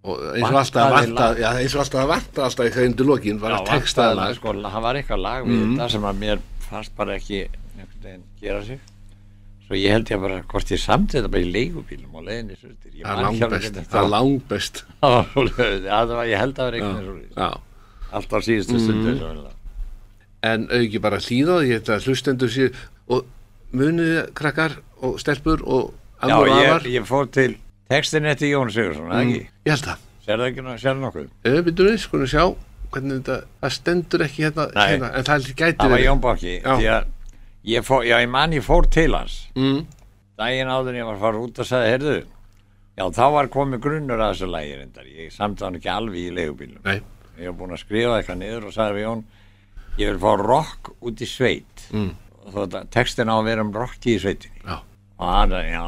Og eins og alltaf Vantaði vanta, lag. já, eins og alltaf vanta alltaf í þegar undir lokin var að vantaði textaða lag, lag sko, það var eitthvað lag við Mhm. þetta sem að mér fannst bara ekki einhvern veginn gera sig Svo ég held ég bara hvort ég samtið þetta bara í leigubílum og leiðinni svolítið Ég Það er langbest, hvernig það er langbest. Það var svoleiðis, já, það var, ég held að það var einhvern veginn svolítið Já, Allt á síðustu stundu mm -hmm. en auki bara hlýða ég held að hlustendur sér og muniði krakkar og stelpur og Já, amur og ég, afar. ég fór til textin eftir Jón Sigursson, mm. ekki? Ég held það. Sér það ekki, ná- sérðu nokkuð? Við byrjum við, skulum sjá hvernig þetta, það stendur ekki hérna, hérna en það ég, fór, já, ég man ég fór til hans. Mm. daginn áður ég var að fara út og sagði heyrðu, já þá var komið grunnur að þessu lægi reyndar, ég samti hann ekki alveg í leigubílum Nei, ég var búinn að skrifa eitthvað niður og sagði við Jón ég vil fá rock út í sveit. Mm. og þetta textin á að vera um rocki í sveitinni. Já. og hann sagði, já,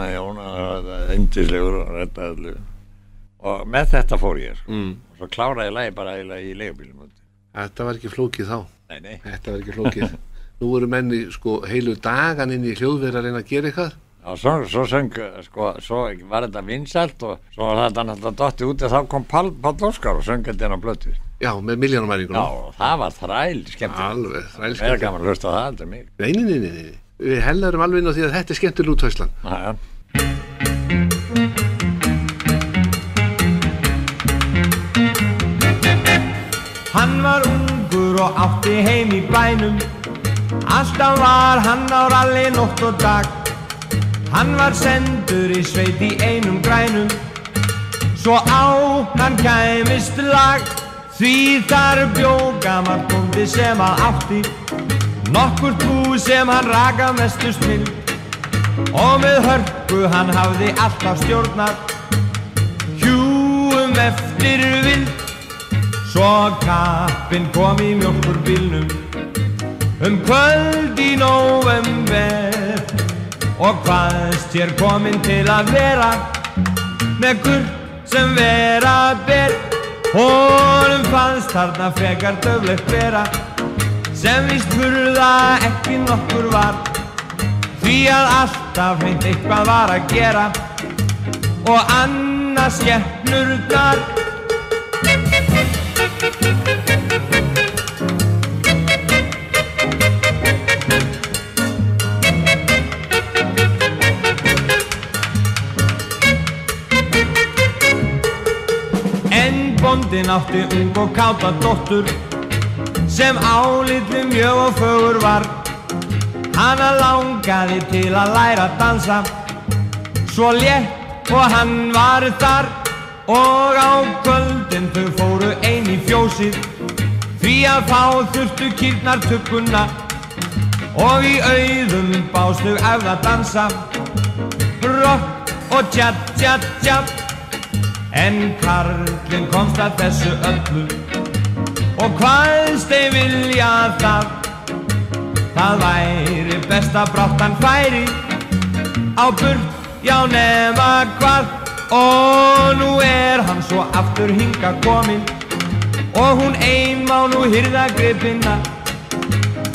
já, Jón það er yndislegur og þetta öllu. Og með þetta fór ég sko. mm. og svo kláraði ég lægi bara í leigubílum þetta var ekki flókið þá. Nei, nei. Þetta var ekki flókið Nú voru menni sko heilu dagan inn í hljóðverð að reyna að gera eitthvað Já, svo, svo söng, sko, svo var þetta vinsælt og svo var þetta náttúrulega dotti út og þá kom Pál, Pál Óskar og söng þetta inn á blötu. Já, með miljónumæringunum Já, og það var þræl skemmtilegt. Alveg, Það er gaman að hlusta það, er mig. Nei, nei, nei, nei, nei Við hellarum alveg inn á því að þetta er skemmtileg útvæslan Já, já. Hann var ungur og átti heim í bænum Alltaf var hann á ralli nótt og dag. Hann var sendur í sveit í einum grænum. Svo á hann kæmist lag. Því þar bjó gammal bóndi sem að átti. Nokkur bú sem hann raka mestust minn Og með hörku hann hafði alltaf stjórnað. Hjúum eftir vind Svo kappinn kom í mjölkurbílnum Um kvöld í november Og hvaðst hér kominn til að vera? Með gull sem vera ber. Honum fannst þarna frekar döflegt vera. Sem víst furða ekki nokkur var. Því að alltaf hreint eitthvað var að gera. Og annars skemmnurnar bóndin átti ung og káta dóttur sem álitli mjög og fögur var. Hanna langaði til að læra að dansa svo létt og hann var þar. Og á kvöldin þau fóru ein í fjósið því að fá þurftu kýrnar tugguna. Og í auðum bást þau efð að dansa rock og tjatt, tjatt, tjatt En karlinn komst að þessu öllu. Og hvaðst þeir vilja það. Það væri best að bráttan færi. Á burt, já nema hvað. Og nú er hann svo aftur hinga komin Og hún ein má nú hyrða gripina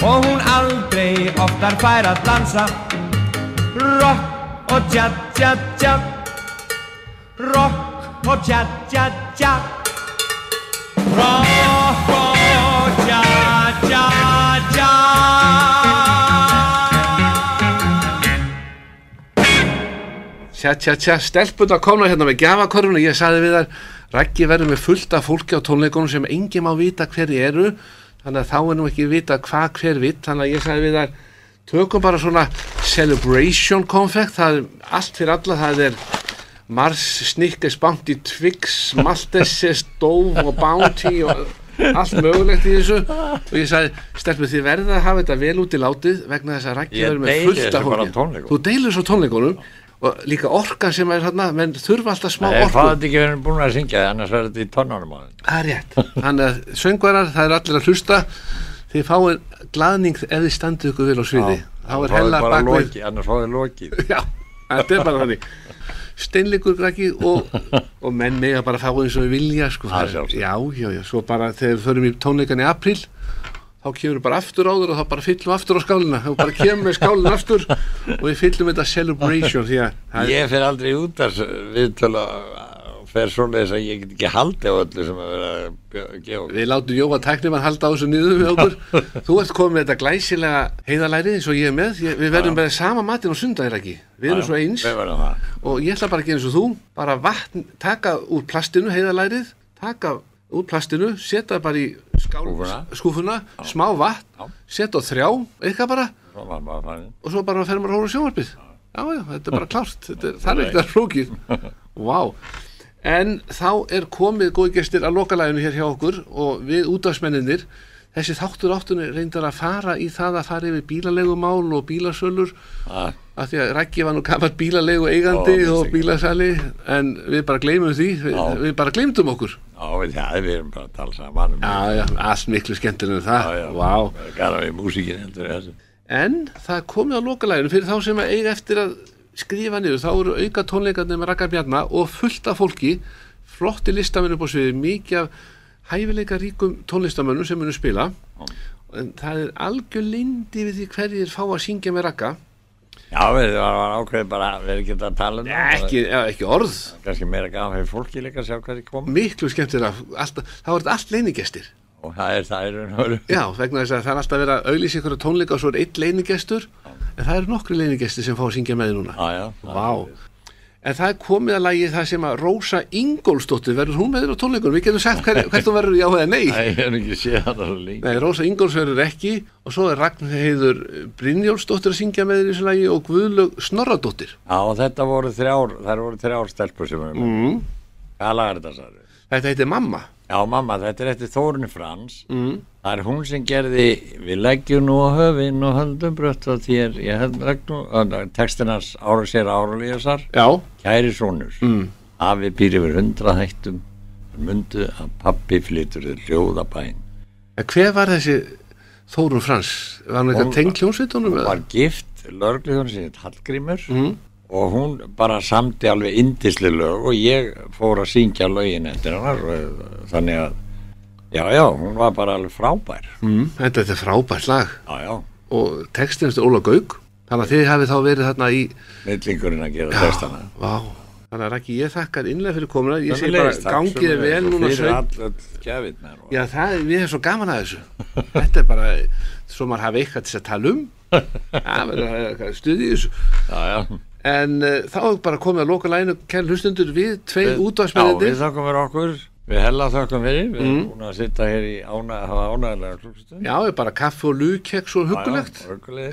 Og hún aldrei oftar fær að dansa. Rock og tja tja tja. Rock og tja tja tja Rock og tja tja tja Tja, tja, tja, stelpun að koma hérna með gjafakorfuna, ég saði við þar Raggi verður með fullt af fólki á tónleikunum sem enginn má vita hverju eru. Þannig að þá er nú ekki vita hvað hver vitt þannig að ég saði við þar tökum bara svona celebration konfekt það er allt fyrir alla, það er Mars, Snickers, Bounty, Twix Maltese, Dove og Bounty og allt mögulegt í þessu. Og ég sagði, stelpur þið verða að hafa þetta vel út í látið vegna þess að Ég verður með deili fullt af þessu bara á fólki. tónleikum. þú deilir svo tónleikunum og líka orkan sem er hérna menn þurfa alltaf smá Það er orku. hvað þetta ekki verið búin að syngja annars verður þetta í þeim. Það er rétt. Þannig að söngvarar, það er allir að hlusta. Þið fáið glaðning ef þið standið ykkur vel á sviði. Þá er hella bakvið annars fáið lokið. Þetta er bara þannig steinleikur græki og, og menn mega bara fá eins og við vilja sko, Það er það, já, já, já, svo bara þegar við förum í tónleikan í april þá kemur við bara aftur áður og þá bara fyllum aftur á skálina. Þá bara kemur við skálina aftur og við fyllum þetta celebration því að Ég fer aldrei út að viðtöla og fer svoleiðis að ég get ekki haldi á öllu sem að vera að gefa Við látum Jóa tæknimann halda á þessu niður við okkur. Þú ert komið með þetta glæsilega heiðalæri eins og ég er með. Ég, Við verðum með sama matinn á sundagir ekki? Við erum svo eins. Við og ég ætla bara að gera eins og þú. Bara vatn, taka úr plastinu heiðalærið, taka úr plastinu setja bara í skál, Skúffuna. skúfuna smá vatn setja á þrjá, eitthvað bara. Bara og svo bara fer maður að hóra sjónvarpið. Já, já, þetta er bara klárt. Þetta er, það er ekki að flókið. Vá, en þá er komið góði gestir að lokalæginu hér hjá okkur og við útafsmenninir þessi þáttur áttunni reyndar að fara í það að fara yfir bílalegumál og bílasölur Það af því að Raggi var nú gammalt bílalegu eigandi Ó, og bílasali en við bara gleymum því. Við, við bara gleymdum okkur. Já, við, já, við erum bara að tala saman um já, já, allt miklu skemmtilega en það. Já, já. Vá. Gana við músíkin heldur þessu. En það komið á lokalæginu fyrir þá sem að eiga eftir að skrifa niður þá eru auka tónleikarnir með Ragga Bjarna og fullt af fólki flotti listamenn upp á sviði mikið af hæfileika ríkum tónlistamönnum sem munum spila. En það er algjör lindi við því hverjir fá að syngja með Ragga. Já, við varum ákveðið bara að vera ekki að tala um það. ekki, ja, ekki orð. Kannski meira fyrir fólki líka að sjá hvað þið kom miklu skemmtilega alltaf, þá er þetta allt leinigestir og það er það er. Já, vegna þess að það er alltaf verið að auglýsa ykkur tónleika og svo er einn leinigestur en það eru nokkri leinigestir sem fá að syngja með núna. Já, já. Vá. En það er komið að lagi það sem að Rósa Ingólfsdóttir verður hún með þér á tónleikunum? Við getum sagt hver, hvert hún verður já eða nei. Nei, ég hef ekki séð þetta svo lengi. Nei, Rósa Ingólfs verður ekki. Og svo er Ragnheiður Brynjólfsdóttir að syngja með þér í þessu lagi og Guðlaug Snorradóttir. Já, og þetta voru þrjár, voru þrjár stelpur sem mm. Þetta heitir Mamma Já, mamma, þetta er eftir Þórunni Frans. mm. Það er hún sem gerði Við leggjum nú á höfin og höldum brött á þér Ég held regnum Tekstinars ára sér ára líðasar Já, Kæri sonur mm. Afi býr yfir hundra hættum Mundu að pappi flytur þér hljóða bæn en hver var þessi Þórun Frans? Var hann eitthvað Hún- tengd hljómsveitunum? eða? Var gift lörgluðun sem heit Hallgrímur Mm. Og hún bara samti alveg indisli lög Og ég fór að syngja lögin eftir hennar Þannig að Já, já, hún var bara alveg frábær. Mm. Þetta er frábært lag. Já, já, og textin eftir Óla Gauk þannig að þið hafið þá verið þarna í millingurinn að gera textana. vá, þannig að ekki ég þakkar innlega fyrir komuna. Ég segi bara gangið er vel núna og- já það, er- við erum svo gaman að þessu. Þetta er bara, svo maður hafi eitthvað til að tala um. Það verður að stuði í þessu. Já, já. En uh, þá bara komið að loka læginu. Kæl hlustundur við tvei Við- já, við þakkum fyrir okkur. Við hella þakkum fyrir. Við erum Mm. búin að sitta hér í ána, hafa ánægilega klukkstund já, bara kaffi og lúkeks og huggulegt.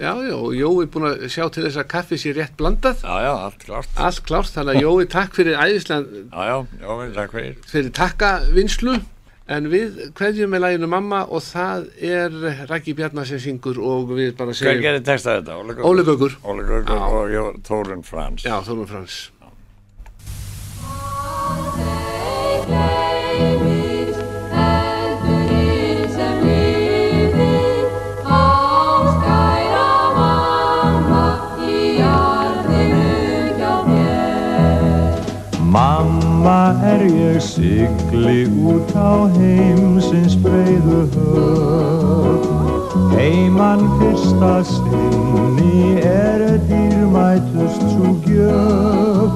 Já, já, og Jói er búin að sjá til þess að kaffi sé rétt blandað. Já, já, allt klart allt klárt, þannig að Jói takk fyrir æðislega já, já, við takk fyrir. fyrir takkavinslu En við hverjum með læginu Mamma og það er Rækki Bjarnar sem syngur og við bara segjum... Hvað gerir textað þetta? Óli Gaugur. Óli Gaugur og Þórun Frans. Já, Þórun Frans. Mamma and Mamma er ég sigli út á heimsins breiðu höf Heiman fyrsta sinni er dýrmætust svo gjöf.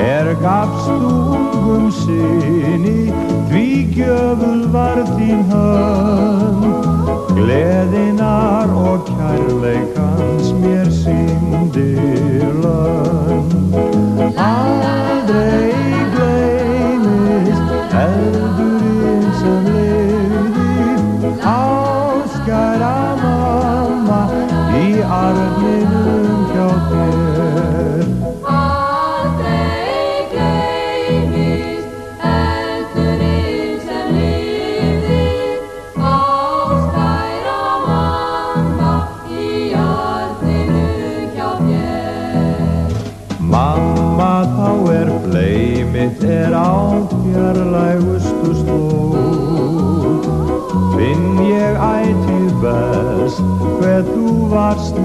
Er gafst ungum sinni því gjöful var þín hönd Gleðinar og kærleikans mér síndir lönd Aldrei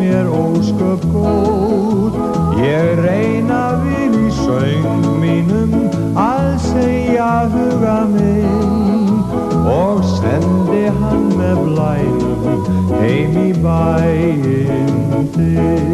mér ósköp góð. Ég reyna við í söng mínum að segja huga minn. Og sendi hann með blænum heim í bæinn þinn